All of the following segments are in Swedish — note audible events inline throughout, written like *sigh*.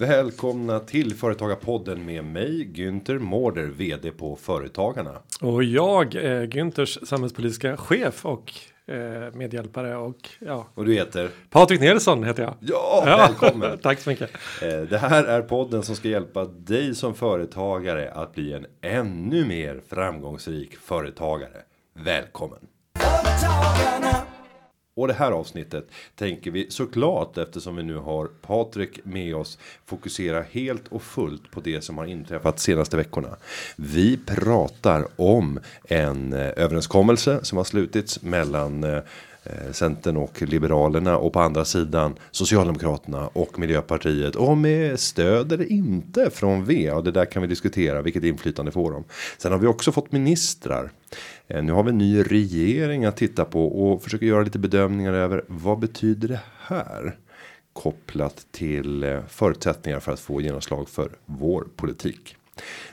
Välkomna till Företagarpodden med mig Günther Mårder, vd på Företagarna. Och jag är Günthers samhällspolitiska chef och eh, medhjälpare och ja. Och du heter? Patrik Nilsson heter jag. Ja, välkommen! *laughs* Tack så mycket. Eh, Det här är podden som ska hjälpa dig som företagare att bli en ännu mer framgångsrik företagare. Välkommen! Och det här avsnittet tänker vi såklart eftersom vi nu har Patrik med oss fokusera helt och fullt på det som har inträffat senaste veckorna. Vi pratar om en eh, överenskommelse som har slutits mellan eh, Eh, Centern och Liberalerna och på andra sidan Socialdemokraterna och Miljöpartiet och med stöd eller inte från V och det där kan vi diskutera vilket inflytande får de. Sen har vi också fått ministrar. Eh, nu har vi en ny regering att titta på och försöka göra lite bedömningar över vad betyder det här? Kopplat till eh, förutsättningar för att få genomslag för vår politik.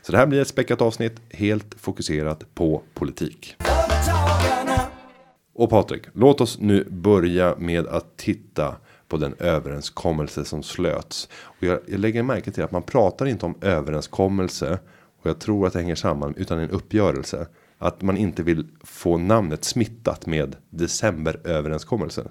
Så det här blir ett späckat avsnitt helt fokuserat på politik. Och Patrik, låt oss nu börja med att titta på den överenskommelse som slöts. Och jag, jag lägger märke till att man pratar inte om överenskommelse och jag tror att det hänger samman utan en uppgörelse. Att man inte vill få namnet smittat med decemberöverenskommelsen.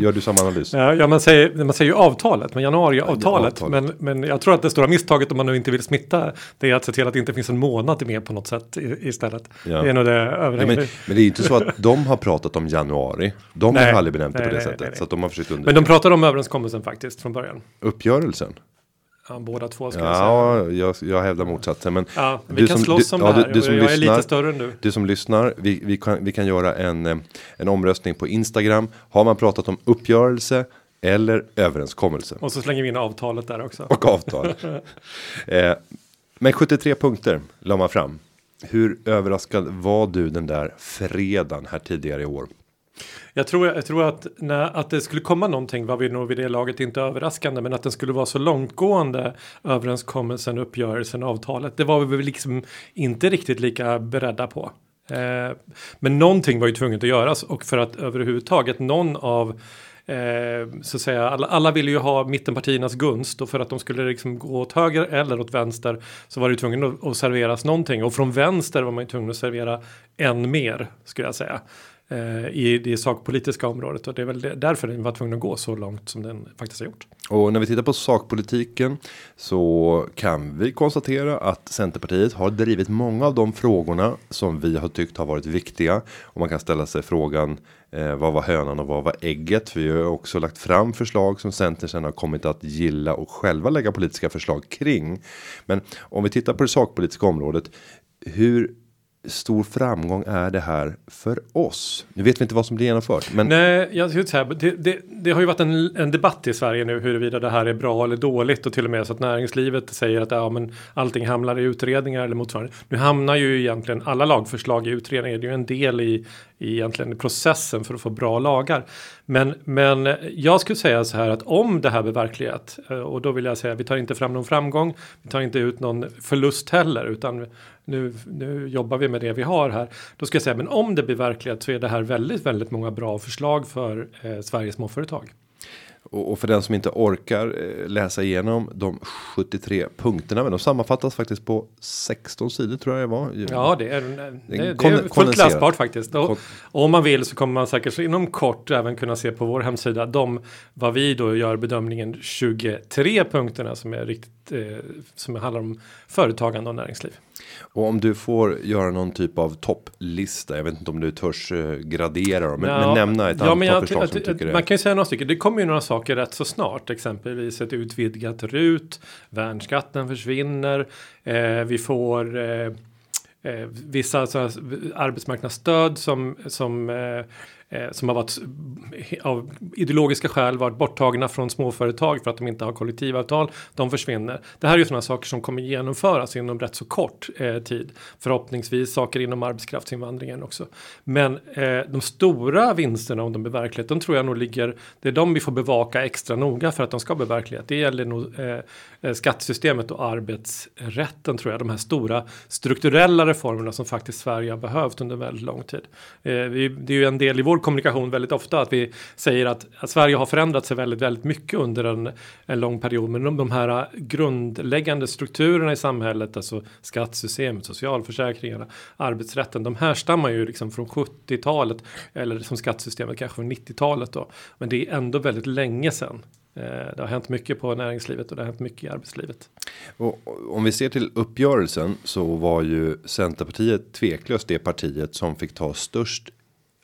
Gör du samma analys? Ja, ja, man säger, man säger ju avtalet, men januariavtalet. Ja, men, men jag tror att det stora misstaget om man nu inte vill smitta, det är att se till att det inte finns en månad med på något sätt i, istället. Ja. Det är nog det överhängande. men, men det är ju inte så att de har pratat om januari. De har Nej. ju aldrig benämnt det på det nej, sättet. nej. Så att de har försökt Men de pratade om överenskommelsen faktiskt från början. Uppgörelsen. Ja, båda två ska jag säga. Ja, jag, jag hävdar motsatsen. Men Ja, vi du kan som- slåss du- om ja, det du- här. du som jag är lyssnar- lite större än du. Du som lyssnar, vi, vi, kan, vi kan göra en, eh, en omröstning på Instagram. Har man pratat om uppgörelse eller överenskommelse? Och så slänger vi in avtalet där också. Och avtal. *laughs* eh, men 73 punkter la man fram. Hur överraskad var du den där fredagen här tidigare i år? Jag tror, jag tror att, när, att det skulle komma någonting var vi nog vid det laget inte överraskande. Men att den skulle vara så långtgående överenskommelsen, uppgörelsen, avtalet. Det var vi väl liksom inte riktigt lika beredda på. Eh, men någonting var ju tvunget att göras och för att överhuvudtaget någon av Eh, så att säga, alla, alla ville ju ha mittenpartiernas gunst och för att de skulle liksom gå åt höger eller åt vänster så var det ju tvungen att, att serveras någonting och från vänster var man ju tvungen att servera än mer skulle jag säga Eh, i det sakpolitiska området och det är väl därför den var tvungen att gå så långt som den faktiskt har gjort. Och när vi tittar på sakpolitiken så kan vi konstatera att Centerpartiet har drivit många av de frågorna som vi har tyckt har varit viktiga. Och man kan ställa sig frågan eh, vad var hönan och vad var ägget? Vi har ju också lagt fram förslag som Centern sen har kommit att gilla och själva lägga politiska förslag kring. Men om vi tittar på det sakpolitiska området. Hur stor framgång är det här för oss? Nu vet vi inte vad som blir genomfört, men Nej, jag skulle säga, det, det, det har ju varit en, en debatt i Sverige nu huruvida det här är bra eller dåligt och till och med så att näringslivet säger att ja, men allting hamnar i utredningar eller motsvarande. Nu hamnar ju egentligen alla lagförslag i utredningar. Det är ju en del i, i egentligen processen för att få bra lagar. Men, men jag skulle säga så här att om det här blir verklighet eh, och då vill jag säga vi tar inte fram någon framgång. Vi tar inte ut någon förlust heller utan nu, nu jobbar vi med det vi har här. Då ska jag säga men om det blir verklighet så är det här väldigt, väldigt många bra förslag för eh, Sveriges småföretag. Och, för den som inte orkar eh, läsa igenom de 73 punkterna, men de sammanfattas faktiskt på 16 sidor tror jag det var. Ja, det är, det, det är fullt läsbart faktiskt. Och, om man vill så kommer man säkert inom kort även kunna se på vår hemsida de vad vi då gör bedömningen 23 punkterna som är riktigt eh, som handlar om företagande och näringsliv. Och om du får göra någon typ av topplista, jag vet inte om du törs gradera dem, men, Ja, men nämna ett ja, antal jag, förslag att- som att- tycker. Man kan ju säga några stycken. Det kommer ju några saker rätt så snart. Exempelvis ett utvidgat RUT. Värnskatten försvinner. Eh, vi får eh, eh, vissa så här, arbetsmarknadsstöd som, som, eh, Eh, som har varit eh, av ideologiska skäl varit borttagna från småföretag för att de inte har kollektivavtal. De försvinner. Det här är ju sådana saker som kommer genomföras inom rätt så kort eh, tid. Förhoppningsvis saker inom arbetskraftsinvandringen också. Men eh, de stora vinsterna om de blir verklighet, de tror jag nog ligger, det är de vi får bevaka extra noga för att de ska bli verklighet. Det gäller nog eh, eh, skattesystemet och arbetsrätten tror jag. De här stora strukturella reformerna som faktiskt Sverige har behövt under väldigt lång tid. Eh, vi, det är ju en del i vår kommunikation väldigt ofta att vi säger att, att Sverige har förändrat sig väldigt, väldigt mycket under en, en lång period. Men de, de här grundläggande strukturerna i samhället, alltså skattesystemet, socialförsäkringarna, arbetsrätten, de härstammar ju liksom från 70-talet eller som skattesystemet kanske från 90-talet då. Men det är ändå väldigt länge sedan. Eh, det har hänt mycket på näringslivet och det har hänt mycket i arbetslivet. Och om vi ser till uppgörelsen så var ju Centerpartiet tveklöst det partiet som fick ta störst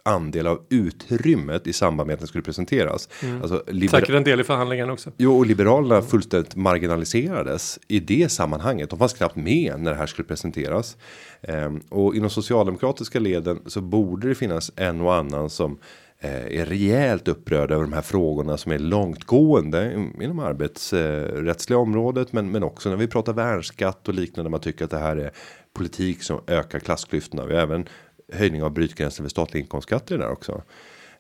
andel av utrymmet i samband med att den skulle presenteras. Mm. Alltså, Säkert en del i förhandlingen också. Jo, och Liberalerna fullständigt marginaliserades i det sammanhanget. De fanns knappt med när det här skulle presenteras. Ehm, och inom socialdemokratiska leden så borde det finnas en och annan som Eh, är rejält upprörd över de här frågorna som är långtgående inom arbetsrättsliga området, men men också när vi pratar värnskatt och liknande. Man tycker att det här är politik som ökar klassklyftorna. Vi har även höjning av brytgränsen för statlig inkomstskatt i det där också.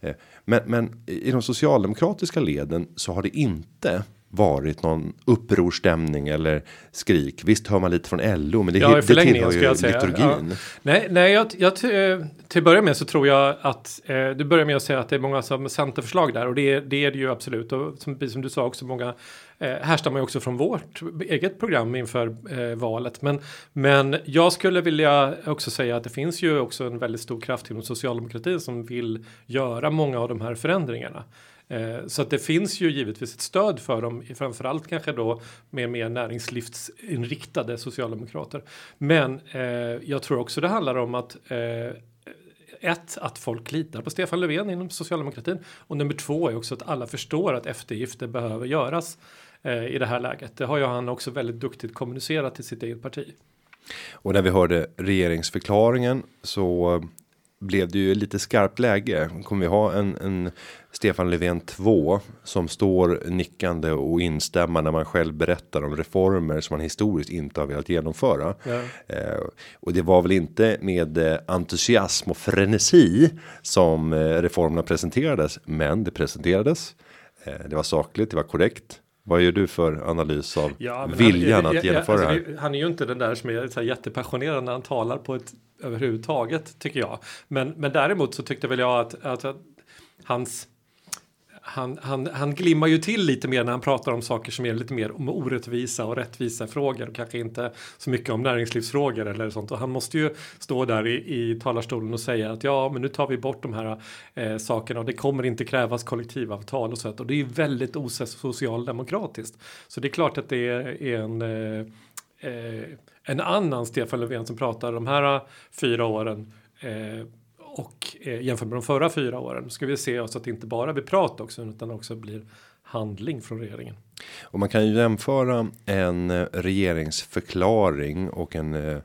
Eh, men men i de socialdemokratiska leden så har det inte varit någon upprorstämning eller skrik. Visst hör man lite från LO, men det, ja, det tillhör ju liturgin. Ja. Nej, nej, jag, jag, till att börja med så tror jag att eh, du börjar med att säga att det är många som centerförslag där och det, det är det ju absolut. Och som, som du sa också många eh, härstammar ju också från vårt eget program inför eh, valet. Men, men jag skulle vilja också säga att det finns ju också en väldigt stor kraft inom socialdemokratin som vill göra många av de här förändringarna. Eh, så att det finns ju givetvis ett stöd för dem, framförallt kanske då med mer näringslivsinriktade socialdemokrater. Men eh, jag tror också det handlar om att eh, ett, att folk litar på Stefan Löfven inom socialdemokratin och nummer två är också att alla förstår att eftergifter behöver göras eh, i det här läget. Det har ju han också väldigt duktigt kommunicerat till sitt eget parti. Och när vi hörde regeringsförklaringen så blev det ju lite skarpt läge. Kommer vi ha en, en Stefan Löfven 2 som står nickande och instämma när man själv berättar om reformer som man historiskt inte har velat genomföra. Ja. Eh, och det var väl inte med eh, entusiasm och frenesi som eh, reformerna presenterades, men det presenterades. Eh, det var sakligt, det var korrekt. Vad gör du för analys av ja, viljan han, att genomföra ja, alltså, det här? Han är ju inte den där som är så här jättepassionerad när han talar på ett överhuvudtaget tycker jag. Men, men däremot så tyckte väl jag att, att, att hans han, han, han glimmar ju till lite mer när han pratar om saker som är lite mer om orättvisa och rättvisa frågor och kanske inte så mycket om näringslivsfrågor eller sånt. Och han måste ju stå där i, i talarstolen och säga att ja, men nu tar vi bort de här eh, sakerna och det kommer inte krävas kollektivavtal och sånt Och det är ju väldigt osocialdemokratiskt. Så det är klart att det är en eh, eh, en annan Stefan Löfven som pratar de här eh, fyra åren eh, och eh, jämfört med de förra fyra åren ska vi se oss att det inte bara blir prat också utan också blir handling från regeringen. Och man kan ju jämföra en eh, regeringsförklaring och en eh,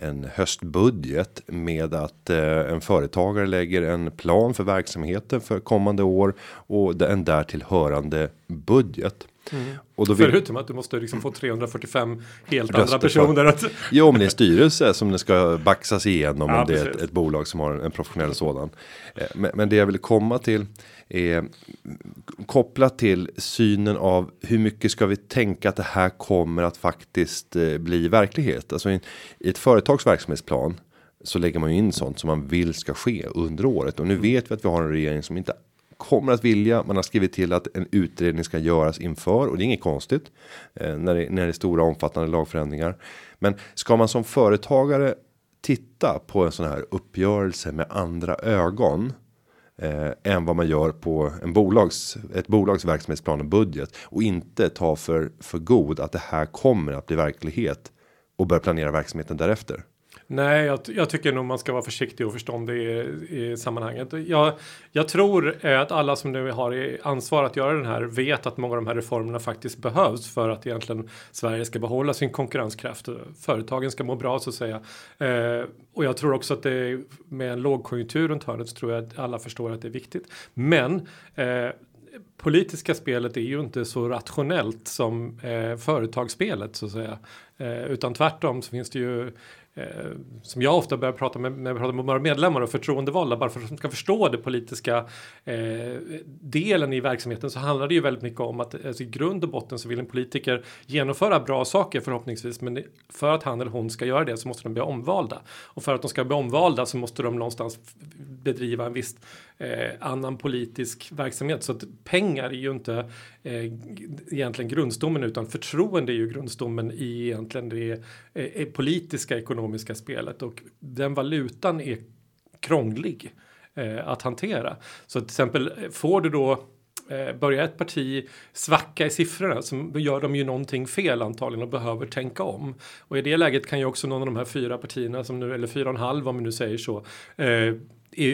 en höstbudget med att eh, en företagare lägger en plan för verksamheten för kommande år och en därtill hörande budget. Mm. Och då vill... Förutom att du måste liksom få 345 helt andra personer. Att... jo, men det är styrelse som det ska baxas igenom ja, om det är ett, ett, bolag som har en, en professionell sådan. Eh, men, men, det jag vill komma till är kopplat till synen av hur mycket ska vi tänka att det här kommer att faktiskt eh, bli verklighet. Alltså i, i ett företags verksamhetsplan så lägger man ju in sånt som man vill ska ske under året och nu vet vi att vi har en regering som inte kommer att vilja. Man har skrivit till att en utredning ska göras inför och det är inget konstigt eh, när, det, när det är stora omfattande lagförändringar. Men ska man som företagare titta på en sån här uppgörelse med andra ögon eh, än vad man gör på en bolags ett bolags verksamhetsplan och budget och inte ta för för god att det här kommer att bli verklighet och börja planera verksamheten därefter. Nej, jag, jag, tycker nog man ska vara försiktig och förståndig i, i sammanhanget. Jag, jag tror eh, att alla som nu har ansvar att göra den här vet att många av de här reformerna faktiskt behövs för att egentligen Sverige ska behålla sin konkurrenskraft. Företagen ska må bra så att säga. Eh, och jag tror också att det med en lågkonjunktur runt hörnet så tror jag att alla förstår att det är viktigt. Men eh, politiska spelet är ju inte så rationellt som eh, företagsspelet så att säga. Eh, utan tvärtom så finns det ju eh, som jag ofta börjar prata med när jag pratar med våra medlemmar och förtroendevalda bara för att de ska förstå det politiska eh, delen i verksamheten så handlar det ju väldigt mycket om att alltså, i grund och botten så vill en politiker genomföra bra saker förhoppningsvis men för att han eller hon ska göra det så måste de bli omvalda. Och för att de ska bli omvalda så måste de någonstans bedriva en viss eh, annan politisk verksamhet så att pengar är ju inte eh, egentligen grundstommen utan förtroende är ju grundstommen i egentligen det eh, eh politiska ekonomiska spelet och den valutan är krånglig eh, att hantera. Så till exempel eh, får du då eh, börjar ett parti svacka i siffrorna så gör de ju någonting fel antagligen och behöver tänka om. Och i det läget kan ju också någon av de här fyra partierna som nu, eller fyra och en halv om vi nu säger så, eh,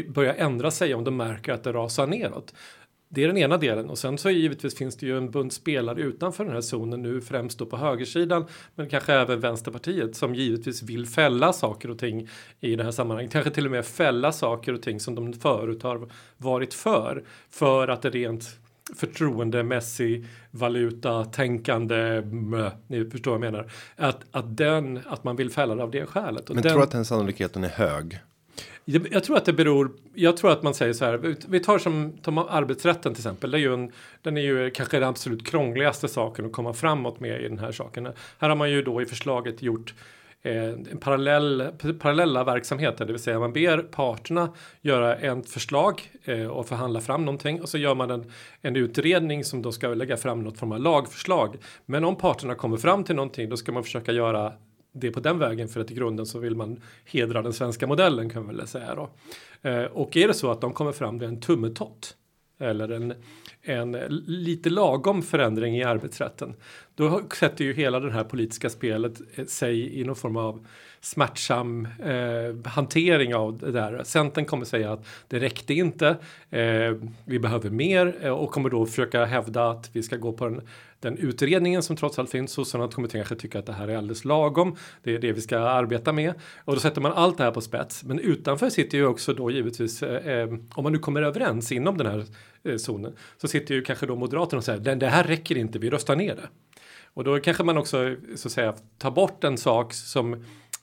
börja ändra sig om de märker att det rasar neråt. Det är den ena delen och sen så givetvis finns det ju en bunt spelare utanför den här zonen nu främst då på högersidan men kanske även Vänsterpartiet som givetvis vill fälla saker och ting i det här sammanhanget. Kanske till och med fälla saker och ting som de förut har varit för för att det rent förtroendemässig valuta tänkande ni förstår vad jag menar att att den att man vill fälla det av det skälet. Men den, tror att den sannolikheten är hög? Jag tror att det beror. Jag tror att man säger så här. Vi tar som tar arbetsrätten till exempel. Det är ju en, den är ju kanske den absolut krångligaste saken att komma framåt med i den här saken. Här har man ju då i förslaget gjort eh, en parallell, parallella verksamheter, det vill säga man ber parterna göra ett förslag eh, och förhandla fram någonting och så gör man en, en utredning som då ska lägga fram något form av lagförslag. Men om parterna kommer fram till någonting då ska man försöka göra det på den vägen för att i grunden så vill man hedra den svenska modellen kan man väl säga då. Eh, och är det så att de kommer fram till en tummetott eller en, en lite lagom förändring i arbetsrätten. Då sätter ju hela det här politiska spelet eh, sig i någon form av smärtsam eh, hantering av det där. Centern kommer säga att det räckte inte. Eh, vi behöver mer eh, och kommer då försöka hävda att vi ska gå på den, den utredningen som trots allt finns. Sossarna kommer kanske tycka att det här är alldeles lagom. Det är det vi ska arbeta med och då sätter man allt det här på spets. Men utanför sitter ju också då givetvis eh, eh om man nu kommer överens inom den här eh, zonen så sitter ju kanske då Moderaterna och säger det här räcker inte. Vi röstar ner det. Och då kanske man också så att säga tar bort en sak som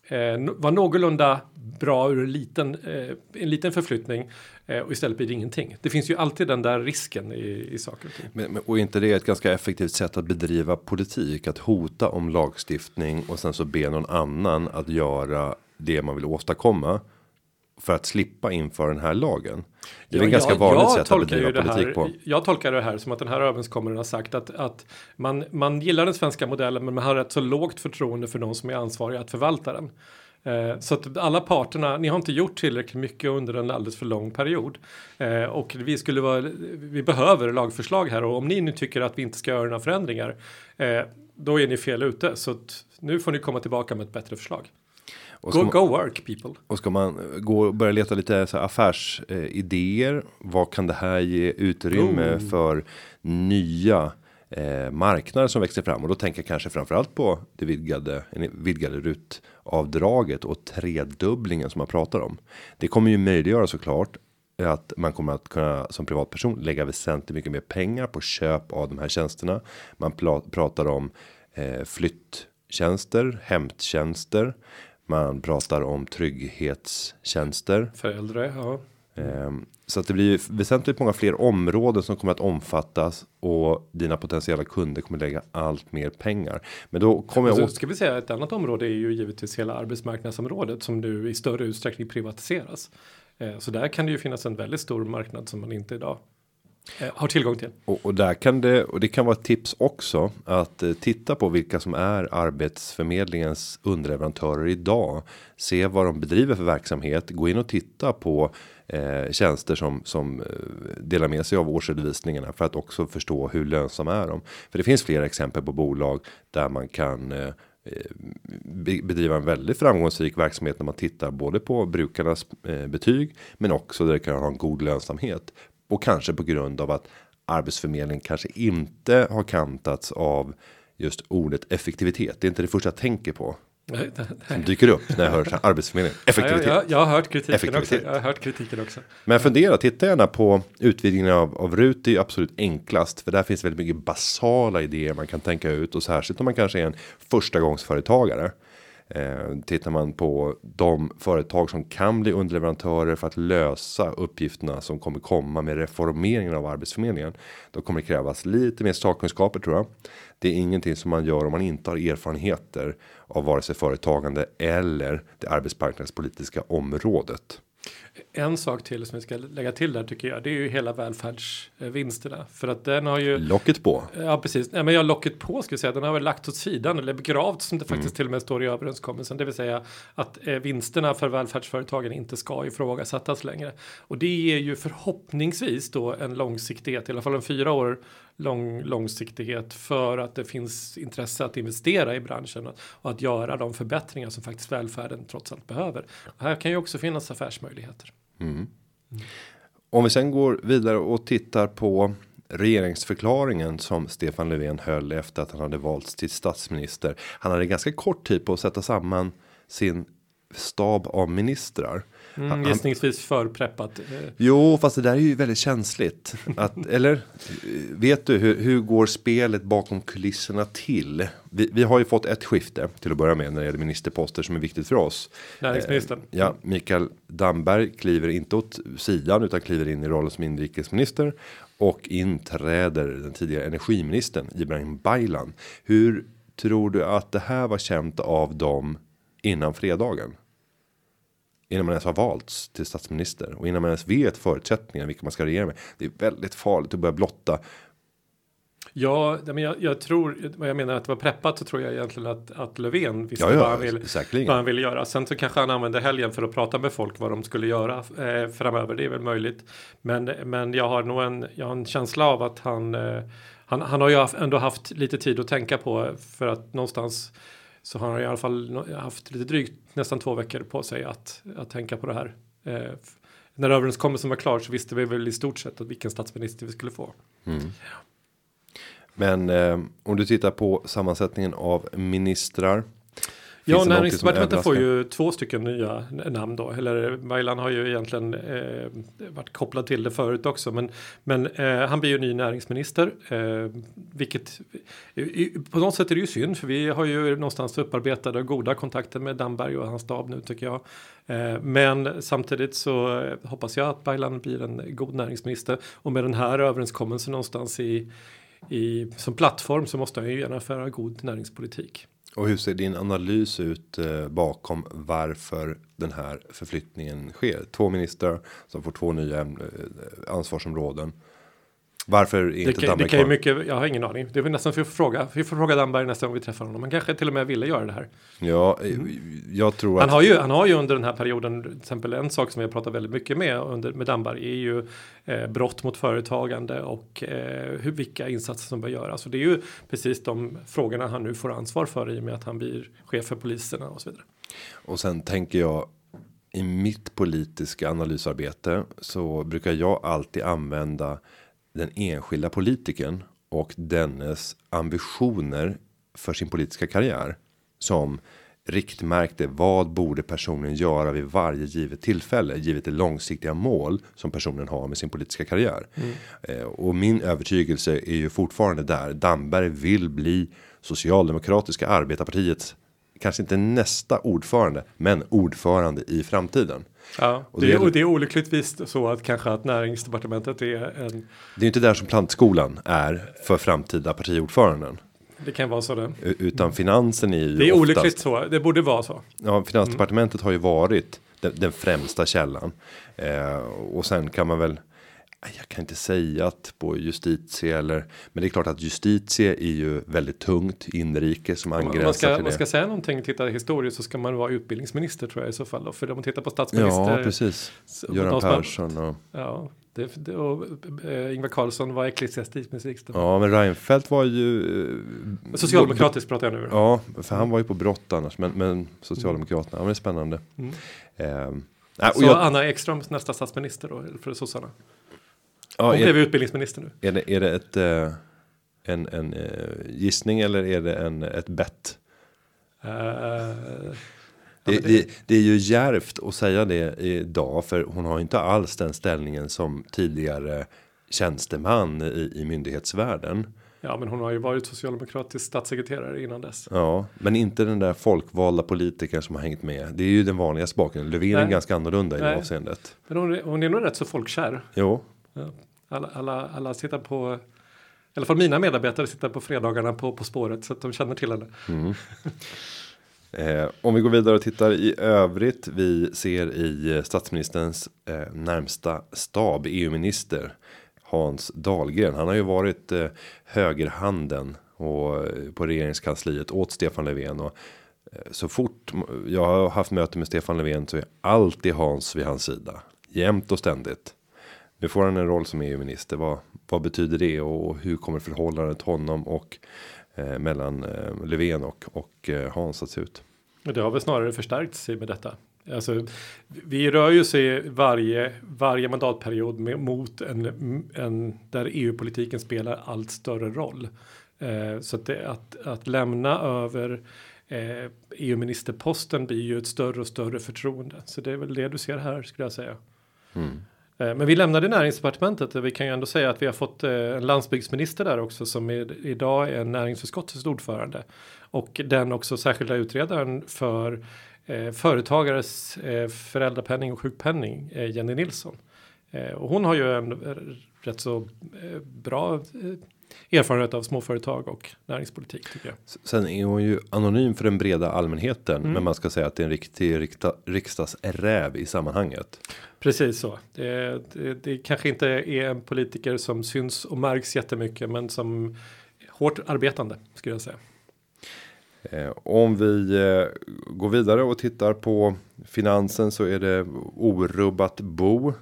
eh, var någorlunda bra ur en liten, eh, en liten förflyttning eh, och istället blir det ingenting. Det finns ju alltid den där risken i, i saker och ting. Men, men, och inte det är ett ganska effektivt sätt att bedriva politik att hota om lagstiftning och sen så be någon annan att göra det man vill åstadkomma för att slippa inför den här lagen. Det är ja, en ganska jag, vanligt jag sätt att bedriva politik här, på. Jag tolkar det här som att den här överenskommelsen har sagt att, att man, man gillar den svenska modellen men man har ett så lågt förtroende för de som är ansvariga att förvalta den. Eh, så att alla parterna, ni har inte gjort tillräckligt mycket under en alldeles för lång period. Eh, och vi skulle vara, vi behöver lagförslag här och om ni nu tycker att vi inte ska göra några förändringar eh, då är ni fel ute. Så att nu får ni komma tillbaka med ett bättre förslag. Och go, man, go work people. Och ska man gå och börja leta lite så affärsidéer. Eh, vad kan det här ge utrymme oh. för nya eh, marknader som växer fram och då tänker jag kanske framförallt på det vidgade vidgade rutavdraget och tredubblingen som man pratar om. Det kommer ju möjliggöra såklart att man kommer att kunna som privatperson lägga väsentligt mycket mer pengar på köp av de här tjänsterna. Man pratar om eh, flyttjänster, hämttjänster. Man pratar om trygghetstjänster. För äldre, ja. Ehm, så att det blir väsentligt många fler områden som kommer att omfattas och dina potentiella kunder kommer lägga allt mer pengar. Men då kommer jag. Så ska vi säga ett annat område är ju givetvis hela arbetsmarknadsområdet som nu i större utsträckning privatiseras. Ehm, så där kan det ju finnas en väldigt stor marknad som man inte idag Eh, har tillgång till. Och, och, där kan det och det kan vara ett tips också att eh, titta på vilka som är arbetsförmedlingens underleverantörer idag. Se vad de bedriver för verksamhet. Gå in och titta på eh, tjänster som som eh, delar med sig av årsredovisningarna för att också förstå hur lönsamma är de. För det finns flera exempel på bolag där man kan eh, eh bedriva en väldigt framgångsrik verksamhet när man tittar både på brukarnas eh, betyg men också där det kan ha en god lönsamhet och kanske på grund av att arbetsförmedling kanske inte har kantats av just ordet effektivitet. Det är inte det första jag tänker på Som dyker upp när jag hör så här, arbetsförmedling. Effektivitet. Ja, jag, jag, jag har hört kritiken också. Effektivitet. Jag har hört kritiken också. Men fundera, titta gärna på utvidgningen av, av RUT. Det är absolut enklast. För där finns väldigt mycket basala idéer man kan tänka ut. Och särskilt om man kanske är en förstagångsföretagare. Eh, tittar man på de företag som kan bli underleverantörer för att lösa uppgifterna som kommer komma med reformeringen av arbetsförmedlingen. Då kommer det krävas lite mer sakkunskaper tror jag. Det är ingenting som man gör om man inte har erfarenheter av vare sig företagande eller det arbetsmarknadspolitiska området. En sak till som vi ska lägga till där tycker jag. Det är ju hela välfärdsvinsterna för att den har ju. Locket på. Ja, precis. Nej, men jag har locket på ska jag säga. Den har väl lagt åt sidan eller begravt som det faktiskt till och med står i överenskommelsen. Det vill säga att eh, vinsterna för välfärdsföretagen inte ska ifrågasättas längre. Och det ger ju förhoppningsvis då en långsiktighet, i alla fall en fyra år lång långsiktighet för att det finns intresse att investera i branschen och, att göra de förbättringar som faktiskt välfärden trots allt behöver. Och här kan ju också finnas affärsmöjligheter. Mm. Om vi sen går vidare och tittar på regeringsförklaringen som Stefan Löfven höll efter att han hade valts till statsminister. Han hade ganska kort tid på att sätta samman sin stab av ministrar. Mm, gissningsvis förpreppat. Eh, Jo, fast det där är ju väldigt känsligt. Att, *laughs* eller eh, vet du hur, hur går spelet bakom kulisserna till? Vi, vi har ju fått ett skifte till att börja med när det gäller ministerposter som är viktigt för oss. näringsministern. Ja, Mikael Damberg kliver inte åt sidan utan kliver in i rollen som inrikesminister och inträder den tidigare energiministern Ibrahim Baylan. Hur tror du att det här var känt av dem innan fredagen? Innan man ens har valts till statsminister och innan man ens vet förutsättningarna vilka man ska regera med. Det är väldigt farligt att börja blotta. Ja, men jag, jag tror, vad jag menar att det var preppat så tror jag egentligen att, att Löfven visste Ja, ja, vad, han vill, säkerligen. vad han ville göra. Sen så kanske han använde helgen för att prata med folk vad de skulle göra eh, framöver. Det är väl möjligt. Men, men jag har nog en, jag har en känsla av att han, eh, han, han har ju ändå haft lite tid att tänka på för att någonstans så har han i alla fall haft lite drygt nästan två veckor på sig att, att tänka på det här. Eh, när överenskommelsen var klar så visste vi väl i stort sett att vilken statsminister vi skulle få. Mm. Men eh, om du tittar på sammansättningen av ministrar. Ja, näringsdepartementet får ju två stycken nya namn då. Eller Baylan har ju egentligen eh, varit kopplad till det förut också. Men, men eh, han blir ju ny näringsminister. Eh, vilket i, i, på något sätt är det ju synd. För vi har ju någonstans upparbetade och goda kontakter med Damberg och hans stab nu tycker jag. Eh, men samtidigt så eh, hoppas jag att Baylan blir en god näringsminister. Och med den här överenskommelsen någonstans i, i, som plattform så måste han ju genomföra god näringspolitik. Och hur ser din analys ut eh, bakom varför den här förflyttningen sker? Två ministrar som får två nya eh, ansvarsområden. Varför är Det inte kan, det kan ju kvar? mycket, jag har ingen aning. Det är väl nästan för att fråga. Vi får fråga Damberg nästa gång vi träffar honom. Han kanske till och med ville göra det här. Ja, eh, jag tror Han att. har ju, han har ju under den här perioden, till exempel en sak som vi har pratat väldigt mycket med under, med Damberg är ju eh, brott mot företagande och eh, hur, vilka insatser som bör göras. Och det är ju precis de frågorna han nu får ansvar för i och med att han blir chef för poliserna och så vidare. Och sen tänker jag. I mitt politiska analysarbete så brukar jag alltid använda den enskilda politikern och dennes ambitioner för sin politiska karriär som riktmärkte. Vad borde personen göra vid varje givet tillfälle givet det långsiktiga mål som personen har med sin politiska karriär. Eh, och min övertygelse är ju fortfarande där. Damberg vill bli socialdemokratiska arbetarpartiets kanske inte nästa ordförande, men ordförande i framtiden. Ja, Och det, det är, och det är olyckligtvis så att kanske att näringsdepartementet är en, Det är inte där som plantskolan är för framtida partiordföranden. det kan vara så det. Utan finansen är ju Det är oftast- olyckligt så, det borde vara så. Ja, finansdepartementet har ju varit den, den främsta källan. Eh, och sen kan man väl. Jag kan inte säga att på justitie eller. Men det är klart att justitie är ju väldigt tungt inrikes som Om angränsar man ska, till man det. ska säga någonting, titta historiskt så ska man vara utbildningsminister tror jag i så fall. Då. För om man tittar på statsminister. Ja, precis. Göran Persson och. Ja, det, det, och eh, Ingvar Carlsson var ecklesiastikminister. Ja, men Reinfeldt var ju. eh, Socialdemokratiskt pratar jag nu. Ja, för han var ju på brott annars. Men, men Socialdemokraterna, ja, men det är spännande. Mm. Nej, och Så jag, Anna Ekström nästa statsminister då, för sossarna. Ja, Hon är, blev utbildningsminister nu. är, det, är det ett, eh, en, en eh, gissning eller är det en, ett bett? Uh, det, ja, det... Det, det, är ju järvt att säga det idag för hon har inte alls den ställningen som tidigare tjänsteman i, i myndighetsvärlden. Ja, men hon har ju varit socialdemokratisk statssekreterare innan dess. Ja, men inte den där folkvalda politikern som har hängt med. Det är ju den vanligaste bakgrunden. Löfven är ganska annorlunda i det avseendet. Men hon, hon är nog rätt så folkkär. Jo. Ja. Alla, alla, alla sitter på, i alla fall mina medarbetare sitter på fredagarna på På spåret så att de känner till henne. Mm. Eh, om vi går vidare och tittar i övrigt. Vi ser i statsministerns eh, närmsta stab EU-minister Hans Dahlgren. Han har ju varit eh, högerhanden och eh, på regeringskansliet åt Stefan Löfven och eh, så fort jag har haft möte med Stefan Löfven så är alltid Hans vid hans sida jämt och ständigt. Nu får han en roll som EU-minister. Vad, vad betyder det och hur kommer förhållandet honom och eh, mellan eh, Löfven och, och eh, Hans att se ut? Det har väl snarare förstärkts med detta. Alltså, vi rör ju sig varje, varje mandatperiod med, mot en, en där EU-politiken spelar allt större roll. Eh, så att, det, att, att lämna över eh, EU-ministerposten blir ju ett större och större förtroende. Så det är väl det du ser här skulle jag säga. Mm. Eh, men vi lämnade näringsdepartementet och vi kan ju ändå säga att vi har fått eh, en landsbygdsminister där också som är, idag är näringsutskottets ordförande. Och den också särskilda utredaren för eh, företagares eh, föräldrapenning och sjukpenning, eh, Jenny Nilsson. Eh, och hon har ju en eh, rätt så eh, bra erfarenhet av småföretag och näringspolitik tycker jag. Sen är hon ju anonym för den breda allmänheten, mm. men man ska säga att det är en riktig riksdag, riksdagsräv i sammanhanget. Precis så. Det, det, det kanske inte är en politiker som syns och märks jättemycket, men som hårt arbetande skulle jag säga. Eh, om vi eh, går vidare och tittar på finansen så är det orubbat bo.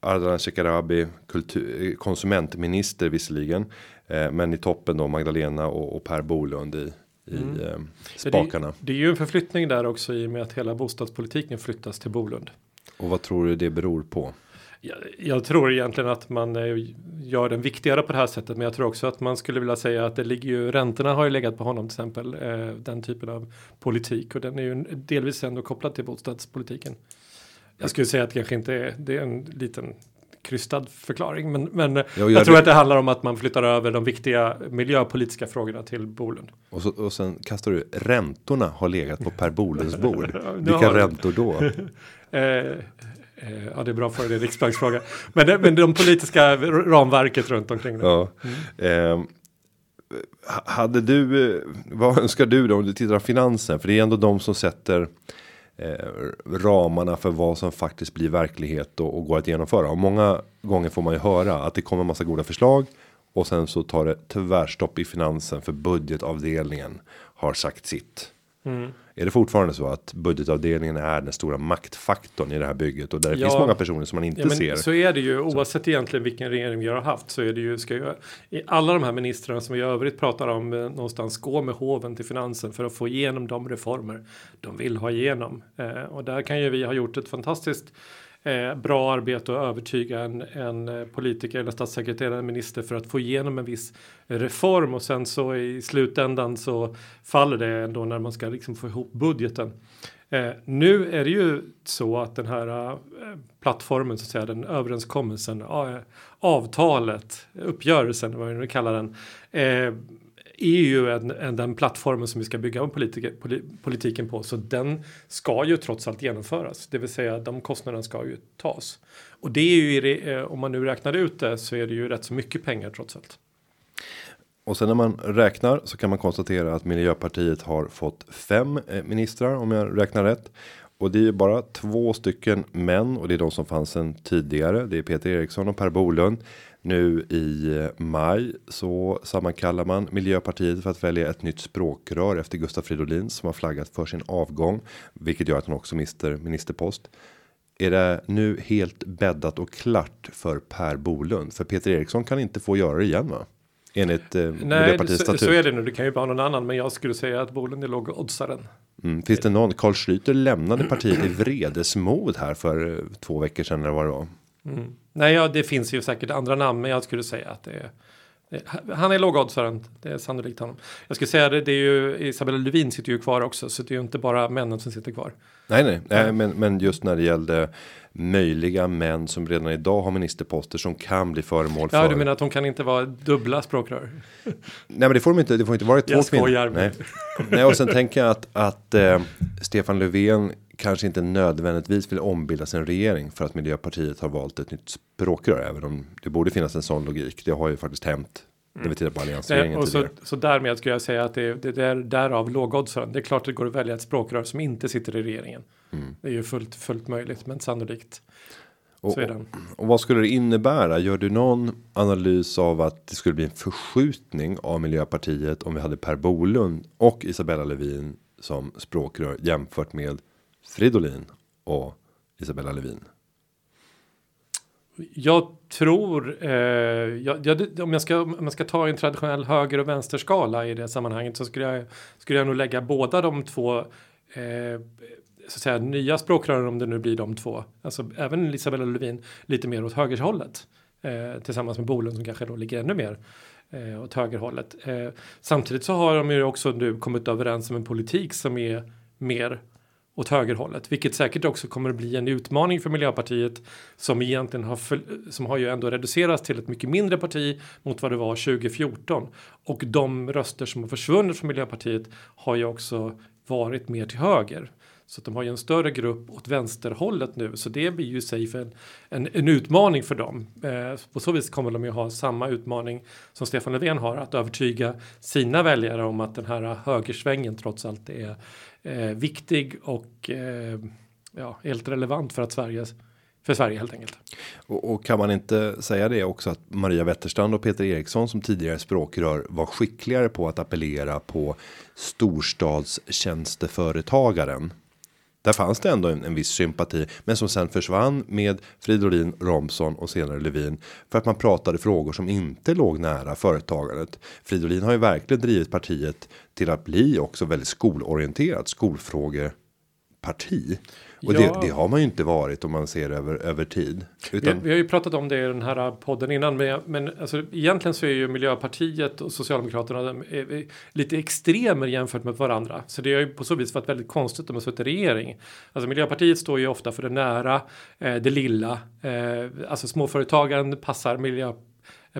Ardalan Shekarabi kultur, konsumentminister visserligen. Eh, men i toppen då Magdalena och, och Per Bolund i, i mm. eh, spakarna. Det, det, är ju en förflyttning där också i och med att hela bostadspolitiken flyttas till Bolund. Och vad tror du det beror på? Jag, jag, tror egentligen att man eh, gör den viktigare på det här sättet. Men jag tror också att man skulle vilja säga att det ligger ju räntorna har ju legat på honom till exempel. Eh, den typen av politik och den är ju delvis ändå kopplad till bostadspolitiken. Jag skulle säga att det kanske inte är, det är en liten krystad förklaring. Men, men jo, jag tror det. att det handlar om att man flyttar över de viktiga miljöpolitiska frågorna till Bolund. Och, så, och sen kastar du räntorna har legat på Per Bolunds *laughs* bord. Vilka räntor då? *laughs* eh, Eh, ja, det är bra för det riksbanksfråga. Men, det, men de politiska ramverket runt omkring. Det. Ja. Mm. Eh, hade du, vad önskar du då om du tittar på finansen? För det är ändå de som sätter eh, ramarna för vad som faktiskt blir verklighet och, och går att genomföra. Och många gånger får man ju höra att det kommer massa goda förslag och sen så tar det tvärstopp i finansen för budgetavdelningen har sagt sitt. Mm. Är det fortfarande så att budgetavdelningen är den stora maktfaktorn i det här bygget och där det ja, finns många personer som man inte ja, ser? Så är det ju oavsett så. egentligen vilken regering vi har haft så är det ju ska ju i alla de här ministrarna som vi i övrigt pratar om eh, någonstans gå med hoven till finansen för att få igenom de reformer de vill ha igenom eh, och där kan ju vi ha gjort ett fantastiskt eh, bra arbete att övertyga en, en eh, politiker eller statssekreterare, minister för att få igenom en viss reform och sen så i slutändan så faller det ändå när man ska liksom få ihop budgeten. Eh, nu är det ju så att den här eh, plattformen, så att säga, den överenskommelsen, eh, avtalet, uppgörelsen, vad vi nu kallar den, eh, är ju en, en, den plattformen som vi ska bygga politiker, politiken på. Så den ska ju trots allt genomföras. Det vill säga de kostnaderna ska ju tas. Och det är ju, eh, om man nu räknar ut det så är det ju rätt så mycket pengar trots allt. Och sen när man räknar så kan man konstatera att Miljöpartiet har fått fem eh, ministrar om jag räknar rätt. Och det är ju bara två stycken män och det är de som fanns sen tidigare. Det är Peter Eriksson och Per Bolund. Nu i maj så sammankallar man Miljöpartiet för att välja ett nytt språkrör efter Gustaf Fridolin som har flaggat för sin avgång, vilket gör att han också mister ministerpost. Är det nu helt bäddat och klart för Per Bolund? För Peter Eriksson kan inte få göra det igen va? Enligt eh, Nej, Miljöpartiets statut. så är det nu. Det kan ju vara någon annan, men jag skulle säga att Bolund är lågoddsaren. Mm. Finns det någon? Carl Schlüter lämnade partiet i vredesmod här för eh, två veckor sedan eller vad det var. Mm. Nej, ja, det finns ju säkert andra namn, men jag skulle säga att det är Han är lågoddsaren, det är sannolikt honom. Jag skulle säga det, det är ju Isabella Lövin sitter ju kvar också, så det är ju inte bara männen som sitter kvar. Nej, nej, nej men, men just när det gällde möjliga män som redan idag har ministerposter som kan bli föremål Ja, för. du menar att hon kan inte vara dubbla språkrör? Nej, men det får de inte. Det får inte vara två Jag kvinnor. skojar. Nej. nej, och sen tänker jag att att eh, Stefan Löfven kanske inte nödvändigtvis vill ombilda sin regering för att Miljöpartiet har valt ett nytt språkrör, även om det borde finnas en sån logik. Det har ju faktiskt hänt när vi tittar på alliansregeringen och så, så därmed skulle jag säga att det, det, det är därav lågoddsaren. Det är klart att det går att välja ett språkrör som inte sitter i regeringen. Mm. Det är ju fullt, fullt möjligt, men sannolikt. Och, så är den. och vad skulle det innebära? Gör du någon analys av att det skulle bli en förskjutning av Miljöpartiet om vi hade Per Bolund och Isabella Lövin som språkrör jämfört med Fridolin och Isabella Lövin? Jag tror, eh, jag, jag, om, jag ska, om jag ska ta en traditionell höger och vänsterskala i det sammanhanget så skulle jag, skulle jag nog lägga båda de två eh, så att säga, nya språkrören om det nu blir de två. Alltså även Isabella Lövin lite mer åt högerhållet. Eh, tillsammans med Bolund som kanske då ligger ännu mer eh, åt högerhållet. Eh, samtidigt så har de ju också nu kommit överens om en politik som är mer åt högerhållet, vilket säkert också kommer att bli en utmaning för Miljöpartiet som egentligen har, för, som har ju ändå reducerats till ett mycket mindre parti mot vad det var 2014. Och de röster som har försvunnit från Miljöpartiet har ju också varit mer till höger. Så att de har ju en större grupp åt vänsterhållet nu, så det blir ju i sig en, en, en utmaning för dem. Eh, på så vis kommer de ju ha samma utmaning som Stefan Löfven har, att övertyga sina väljare om att den här högersvängen trots allt är eh, viktig och eh, ja, helt relevant för att Sverige för Sverige helt enkelt. Och, och kan man inte säga det också att Maria Wetterstrand och Peter Eriksson som tidigare språkrör var skickligare på att appellera på storstadstjänsteföretagaren. Där fanns det ändå en, en viss sympati, men som sen försvann med Fridolin, Romson och senare Levin för att man pratade frågor som inte låg nära företagandet. Fridolin har ju verkligen drivit partiet till att bli också väldigt skolorienterat skolfrågeparti. Och Ja. det, det har man ju inte varit om man ser över över tid. Vi, Utan, vi har ju pratat om det i den här podden innan, men, men alltså, egentligen så är ju Miljöpartiet och Socialdemokraterna lite extremer jämfört med varandra. Så det har ju på så vis varit väldigt konstigt om har suttit i regering. Alltså Miljöpartiet står ju ofta för det nära, eh, det lilla. Eh, alltså småföretagaren passar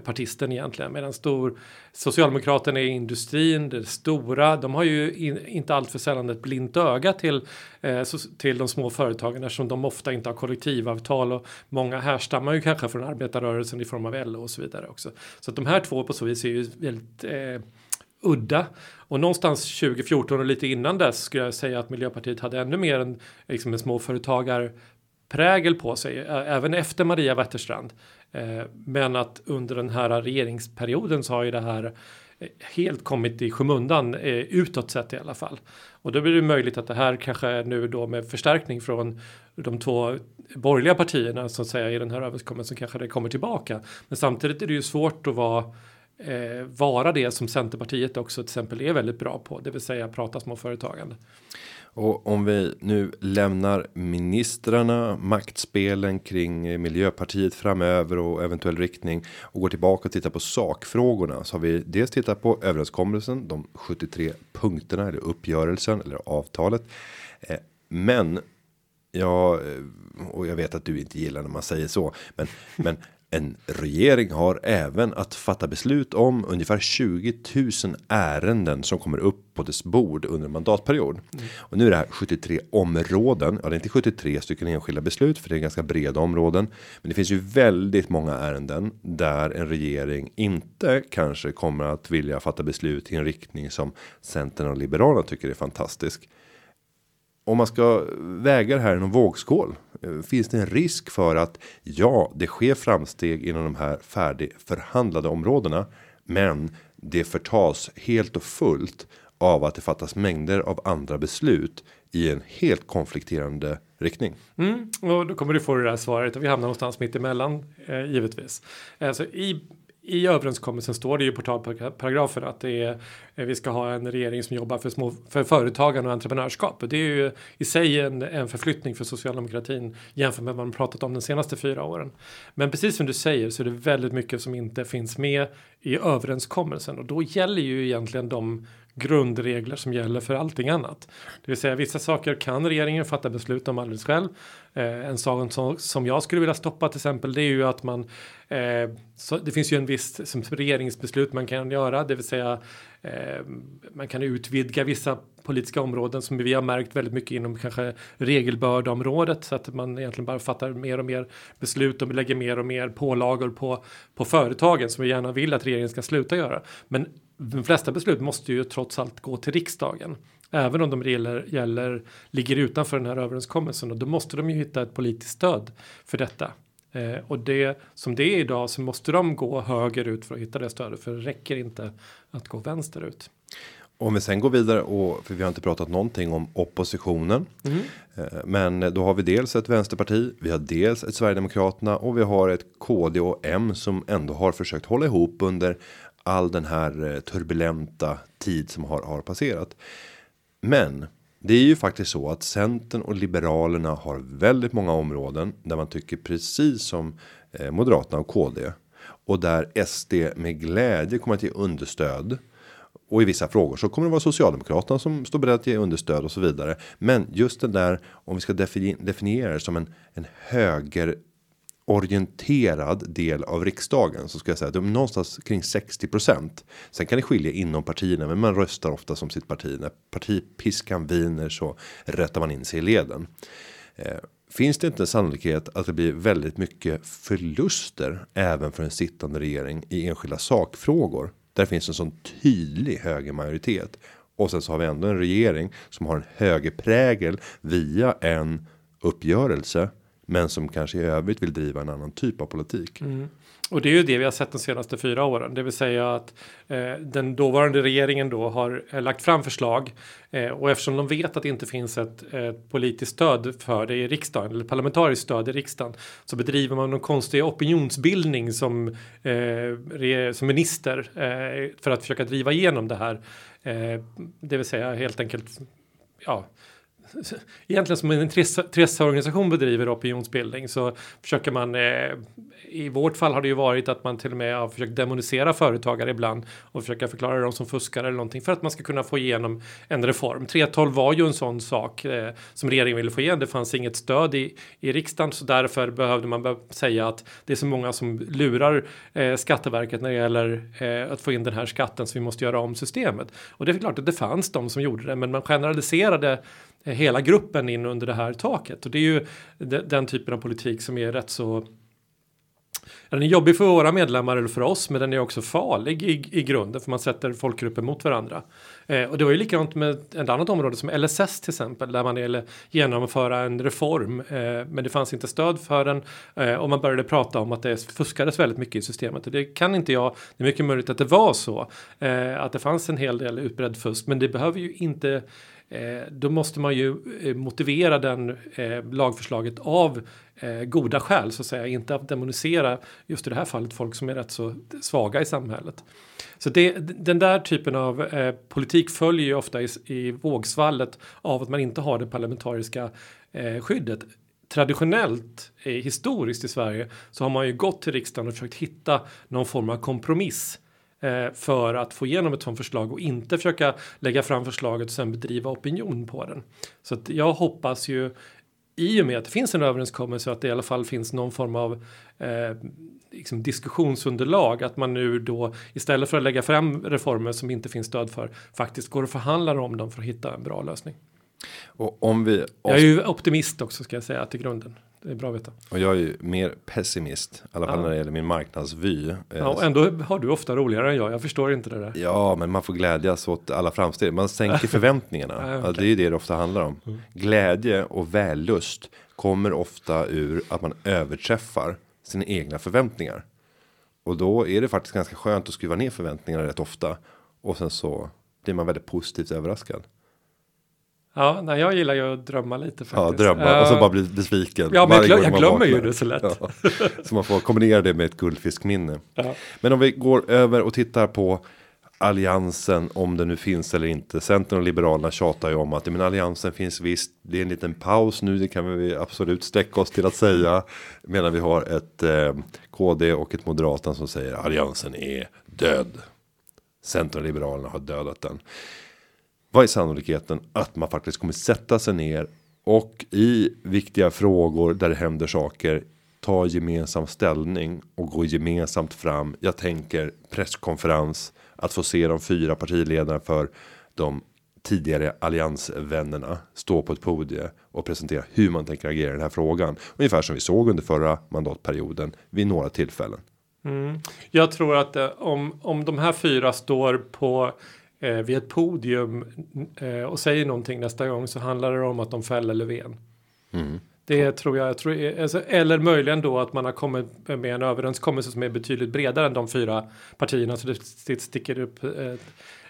Partisten egentligen. Medan stor Socialdemokraterna är industrin, det stora. De har ju in, inte alltför sällan ett blint öga till, eh, till de små företagen eftersom de ofta inte har kollektivavtal och många härstammar ju kanske från arbetarrörelsen i form av LO och så vidare också. Så att de här två på så vis är ju väldigt eh, udda. Och någonstans 2014 och lite innan dess skulle jag säga att Miljöpartiet hade ännu mer en, liksom en småföretagar prägel på sig, även efter Maria Wetterstrand. Eh, men att under den här regeringsperioden så har ju det här eh, helt kommit i skymundan eh, utåt sett i alla fall. Och då blir det möjligt att det här kanske nu då med förstärkning från de två borgerliga partierna så att säga i den här överenskommelsen kanske det kommer tillbaka. Men samtidigt är det ju svårt att vara eh, vara det som Centerpartiet också till exempel är väldigt bra på, det vill säga prata småföretagande. Och om vi nu lämnar ministrarna, maktspelen kring Miljöpartiet framöver och eventuell riktning och går tillbaka och tittar på sakfrågorna så har vi dels tittat på överenskommelsen, de 73 punkterna eller uppgörelsen eller avtalet. Eh, men ja, eh, och jag vet att du inte gillar när man säger så, men men en regering har även att fatta beslut om ungefär 20 000 ärenden som kommer upp på dess bord under mandatperiod mandatperiod. Och nu är det här 73 områden. Ja, det är inte 73 stycken enskilda beslut för det är ganska breda områden. Men det finns ju väldigt många ärenden där en regering inte kanske kommer att vilja fatta beslut i en riktning som Centern och Liberalerna tycker är fantastisk om man ska väga det här i någon vågskål. Eh, finns det en risk för att ja, det sker framsteg inom de här färdigförhandlade områdena, men det förtas helt och fullt av att det fattas mängder av andra beslut i en helt konflikterande riktning. Mm, och då kommer du få det där svaret och vi hamnar någonstans mitt emellan eh, givetvis. Alltså i i överenskommelsen står det ju portalparagrafen att det är, eh, vi ska ha en regering som jobbar för, små, för företagande och entreprenörskap. Och det är ju i sig en, en förflyttning för socialdemokratin jämfört med vad man pratat om de senaste fyra åren. Men precis som du säger så är det väldigt mycket som inte finns med i överenskommelsen och då gäller ju egentligen de grundregler som gäller för allting annat. Det vill säga vissa saker kan regeringen fatta beslut om alldeles själv. Eh, en sak som, som jag skulle vilja stoppa till exempel det är ju att man eh, så, det finns ju en viss som regeringsbeslut man kan göra, det vill säga eh, man kan utvidga vissa politiska områden som vi har märkt väldigt mycket inom kanske regelbördområdet så att man egentligen bara fattar mer och mer beslut och lägger mer och mer pålagor på, på företagen som vi gärna vill att regeringen ska sluta göra. Men de flesta beslut måste ju trots allt gå till riksdagen. Även om de gäller, gäller, ligger utanför den här överenskommelsen och då måste de ju hitta ett politiskt stöd för detta. Eh, och det som det är idag så måste de gå högerut för att hitta det stödet för det räcker inte att gå vänsterut. Om vi sen går vidare och för vi har inte pratat någonting om oppositionen. Mm. Eh, men då har vi dels ett vänsterparti. Vi har dels ett Sverigedemokraterna och vi har ett KD och M som ändå har försökt hålla ihop under all den här eh, turbulenta tid som har, har passerat. Men det är ju faktiskt så att Centern och Liberalerna har väldigt många områden där man tycker precis som eh, Moderaterna och KD och där SD med glädje kommer att ge understöd. Och i vissa frågor så kommer det vara Socialdemokraterna som står beredda att ge understöd och så vidare. Men just det där om vi ska definiera det som en en höger orienterad del av riksdagen så ska jag säga att de är någonstans kring 60% Sen kan det skilja inom partierna, men man röstar ofta som sitt parti. När partipiskan viner så rättar man in sig i leden. Eh, finns det inte en sannolikhet att det blir väldigt mycket förluster även för en sittande regering i enskilda sakfrågor? Där finns en sån tydlig högermajoritet och sen så har vi ändå en regering som har en högerprägel via en uppgörelse men som kanske i övrigt vill driva en annan typ av politik. Mm. Och det är ju det vi har sett de senaste fyra åren, det vill säga att eh, den dåvarande regeringen då har eh, lagt fram förslag eh, och eftersom de vet att det inte finns ett, ett, politiskt stöd för det i riksdagen eller parlamentariskt stöd i riksdagen så bedriver man någon konstig opinionsbildning som, eh, som minister eh, för att försöka driva igenom det här. Eh, det vill säga helt enkelt ja, *laughs* egentligen som en intresseorganisation bedriver opinionsbildning så försöker man eh, i vårt fall har det ju varit att man till och med har försökt demonisera företagare ibland och försöka förklara dem som fuskar eller någonting för att man ska kunna få igenom en reform. 3.12 var ju en sån sak eh, som regeringen ville få igen. Det fanns inget stöd i, i riksdagen så därför behövde man säga att det är så många som lurar eh, Skatteverket när det gäller eh, att få in den här skatten så vi måste göra om systemet. Och det är klart att det fanns de som gjorde det men man generaliserade hela gruppen in under det här taket. Och det är ju den typen av politik som är rätt så den är jobbig för våra medlemmar eller för oss, men den är också farlig i, i grunden för man sätter folkgrupper mot varandra. Eh, och det var ju likadant med ett annat område som LSS till exempel, där man ville genomföra en reform, eh, men det fanns inte stöd för den eh, och man började prata om att det fuskades väldigt mycket i systemet. Och det kan inte jag, det är mycket möjligt att det var så, eh, att det fanns en hel del utbredd fusk, men det behöver ju inte Eh, då måste man ju eh, motivera den eh, lagförslaget av goda skäl så att säga, inte att demonisera just i det här fallet folk som är rätt så svaga i samhället. Så det, den där typen av eh, politik följer ju ofta i, i vågsvallet av att man inte har det parlamentariska eh, skyddet traditionellt, eh, historiskt i Sverige, så har man ju gått till riksdagen och försökt hitta någon form av kompromiss eh, för att få igenom ett sådant förslag och inte försöka lägga fram förslaget och sen bedriva opinion på den. Så att jag hoppas ju i och med att det finns en överenskommelse att det i alla fall finns någon form av eh, liksom diskussionsunderlag att man nu då istället för att lägga fram reformer som inte finns stöd för faktiskt går och förhandlar om dem för att hitta en bra lösning. Och om vi jag är ju optimist också ska jag säga till grunden. Det är bra att veta. Och jag är ju mer pessimist. I alla fall ja. när det gäller min marknadsvy. Ja, och ändå har du ofta roligare än jag. Jag förstår inte det där. Ja, men man får glädjas åt alla framsteg. Man sänker *laughs* förväntningarna. ja, okay. Det är ju det det ofta handlar om. Mm. Glädje och vällust kommer ofta ur att man överträffar sina egna förväntningar. Och då är det faktiskt ganska skönt att skruva ner förväntningarna rätt ofta. Och sen så blir man väldigt positivt överraskad. Ja, nej, jag gillar ju att drömma lite faktiskt. Ja, drömma och så Eh, bara bli besviken. Ja, men jag, glöm, jag glömmer ju det så lätt. Ja, *laughs* så man får kombinera det med ett guldfiskminne. Ja. Men om vi går över och tittar på alliansen om det nu finns eller inte. Centern och Liberalerna tjatar ju om att men alliansen finns visst. Det är en liten paus nu. Det kan vi absolut sträcka oss till att säga. Medan vi har ett eh, KD och ett Moderaterna som säger alliansen är död. Centern och Liberalerna har dödat den. Vad är sannolikheten att man faktiskt kommer sätta sig ner och i viktiga frågor där det händer saker ta gemensam ställning och gå gemensamt fram. Jag tänker presskonferens att få se de fyra partiledarna för de tidigare alliansvännerna stå på ett podium och presentera hur man tänker agera i den här frågan. Ungefär som vi såg under förra mandatperioden vid några tillfällen. Mm. Jag tror att eh, om, om de här fyra står på eh, vid ett podium eh, och säger någonting nästa gång så handlar det om att de fäller Löfven. Det tror jag, jag tror, är- alltså, eller möjligen då att man har kommit med en överenskommelse som är betydligt bredare än de fyra partierna så det st- sticker upp eh,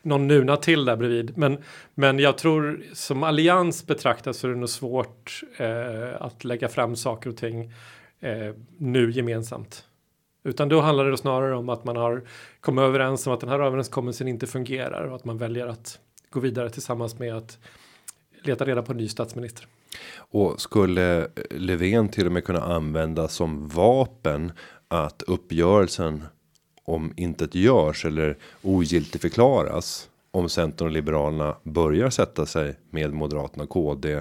någon nuna till där bredvid. Men, men jag tror som allians betraktas så är det nog svårt eh, att lägga fram saker och ting eh, nu gemensamt. Utan då handlar det snarare om att man har kommit överens om att den här överenskommelsen inte fungerar och att man väljer att gå vidare tillsammans med att leta reda på en ny statsminister. Och skulle Löfven till och med kunna använda som vapen att uppgörelsen om inte görs eller ogiltigförklaras om Centern och Liberalerna börjar sätta sig med Moderaterna och KD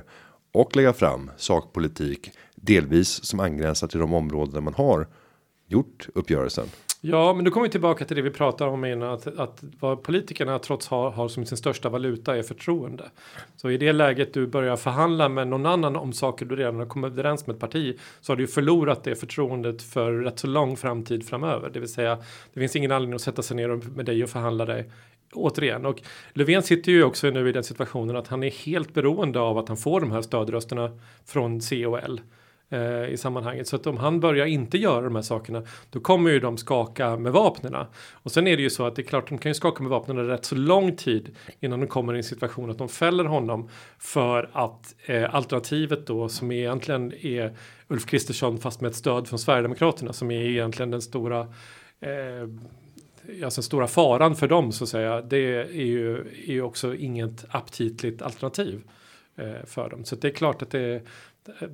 och lägga fram sakpolitik delvis som angränsar till de områden där man har gjort uppgörelsen. Ja, men då kommer vi tillbaka till det vi pratar om innan att, att vad politikerna trots har, har som sin största valuta är förtroende. Så i det läget du börjar förhandla med någon annan om saker du redan har kommit överens med ett parti så har du ju förlorat det förtroendet för rätt så lång framtid framöver. Det vill säga, det finns ingen anledning att sätta sig ner med dig och förhandla dig återigen. Och Löfven sitter ju också nu i den situationen att han är helt beroende av att han får de här stödrösterna från C och L eh, i sammanhanget. Så att om han börjar inte göra de här sakerna då kommer ju de skaka med vapnena. Och sen är det ju så att det är klart de kan ju skaka med vapnen rätt så lång tid innan de kommer i en situation att de fäller honom för att eh, alternativet då som egentligen är Ulf Kristersson fast med ett stöd från Sverigedemokraterna som är egentligen den stora eh, alltså den stora faran för dem så att säga, det är ju, är ju också inget aptitligt alternativ eh, för dem. Så det är klart att det,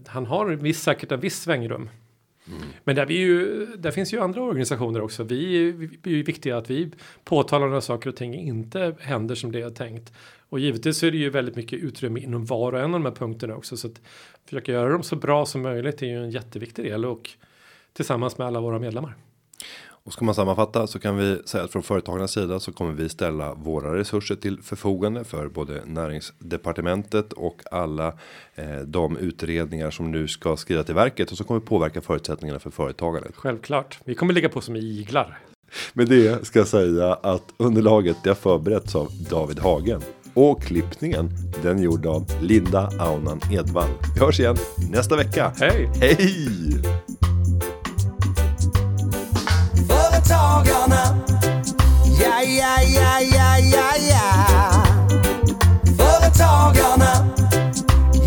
han har viss, säkert en viss svängrum. Men där, vi ju, där finns ju andra organisationer också. Vi, vi, är ju viktiga att vi påtalar när saker och ting inte händer som det är tänkt. Och givetvis är det ju väldigt mycket utrymme inom var och en av de här punkterna också. Så att försöka göra dem så bra som möjligt är ju en jätteviktig del och tillsammans med alla våra medlemmar. Och ska man sammanfatta så kan vi säga att från företagarnas sida så kommer vi ställa våra resurser till förfogande för både näringsdepartementet och alla eh, de utredningar som nu ska skriva till verket och som kommer påverka förutsättningarna för företagandet. Självklart. Vi kommer ligga på som iglar. Med det ska jag säga att underlaget det har förberetts av David Hagen och klippningen den gjord av Linda Aunan Edvall. Vi hörs igen nästa vecka. Hej! Hej! dagarna. Ja, ja, ja, ja, ja, ja. Företagarna.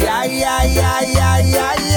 Ja, ja, ja, ja, ja, ja.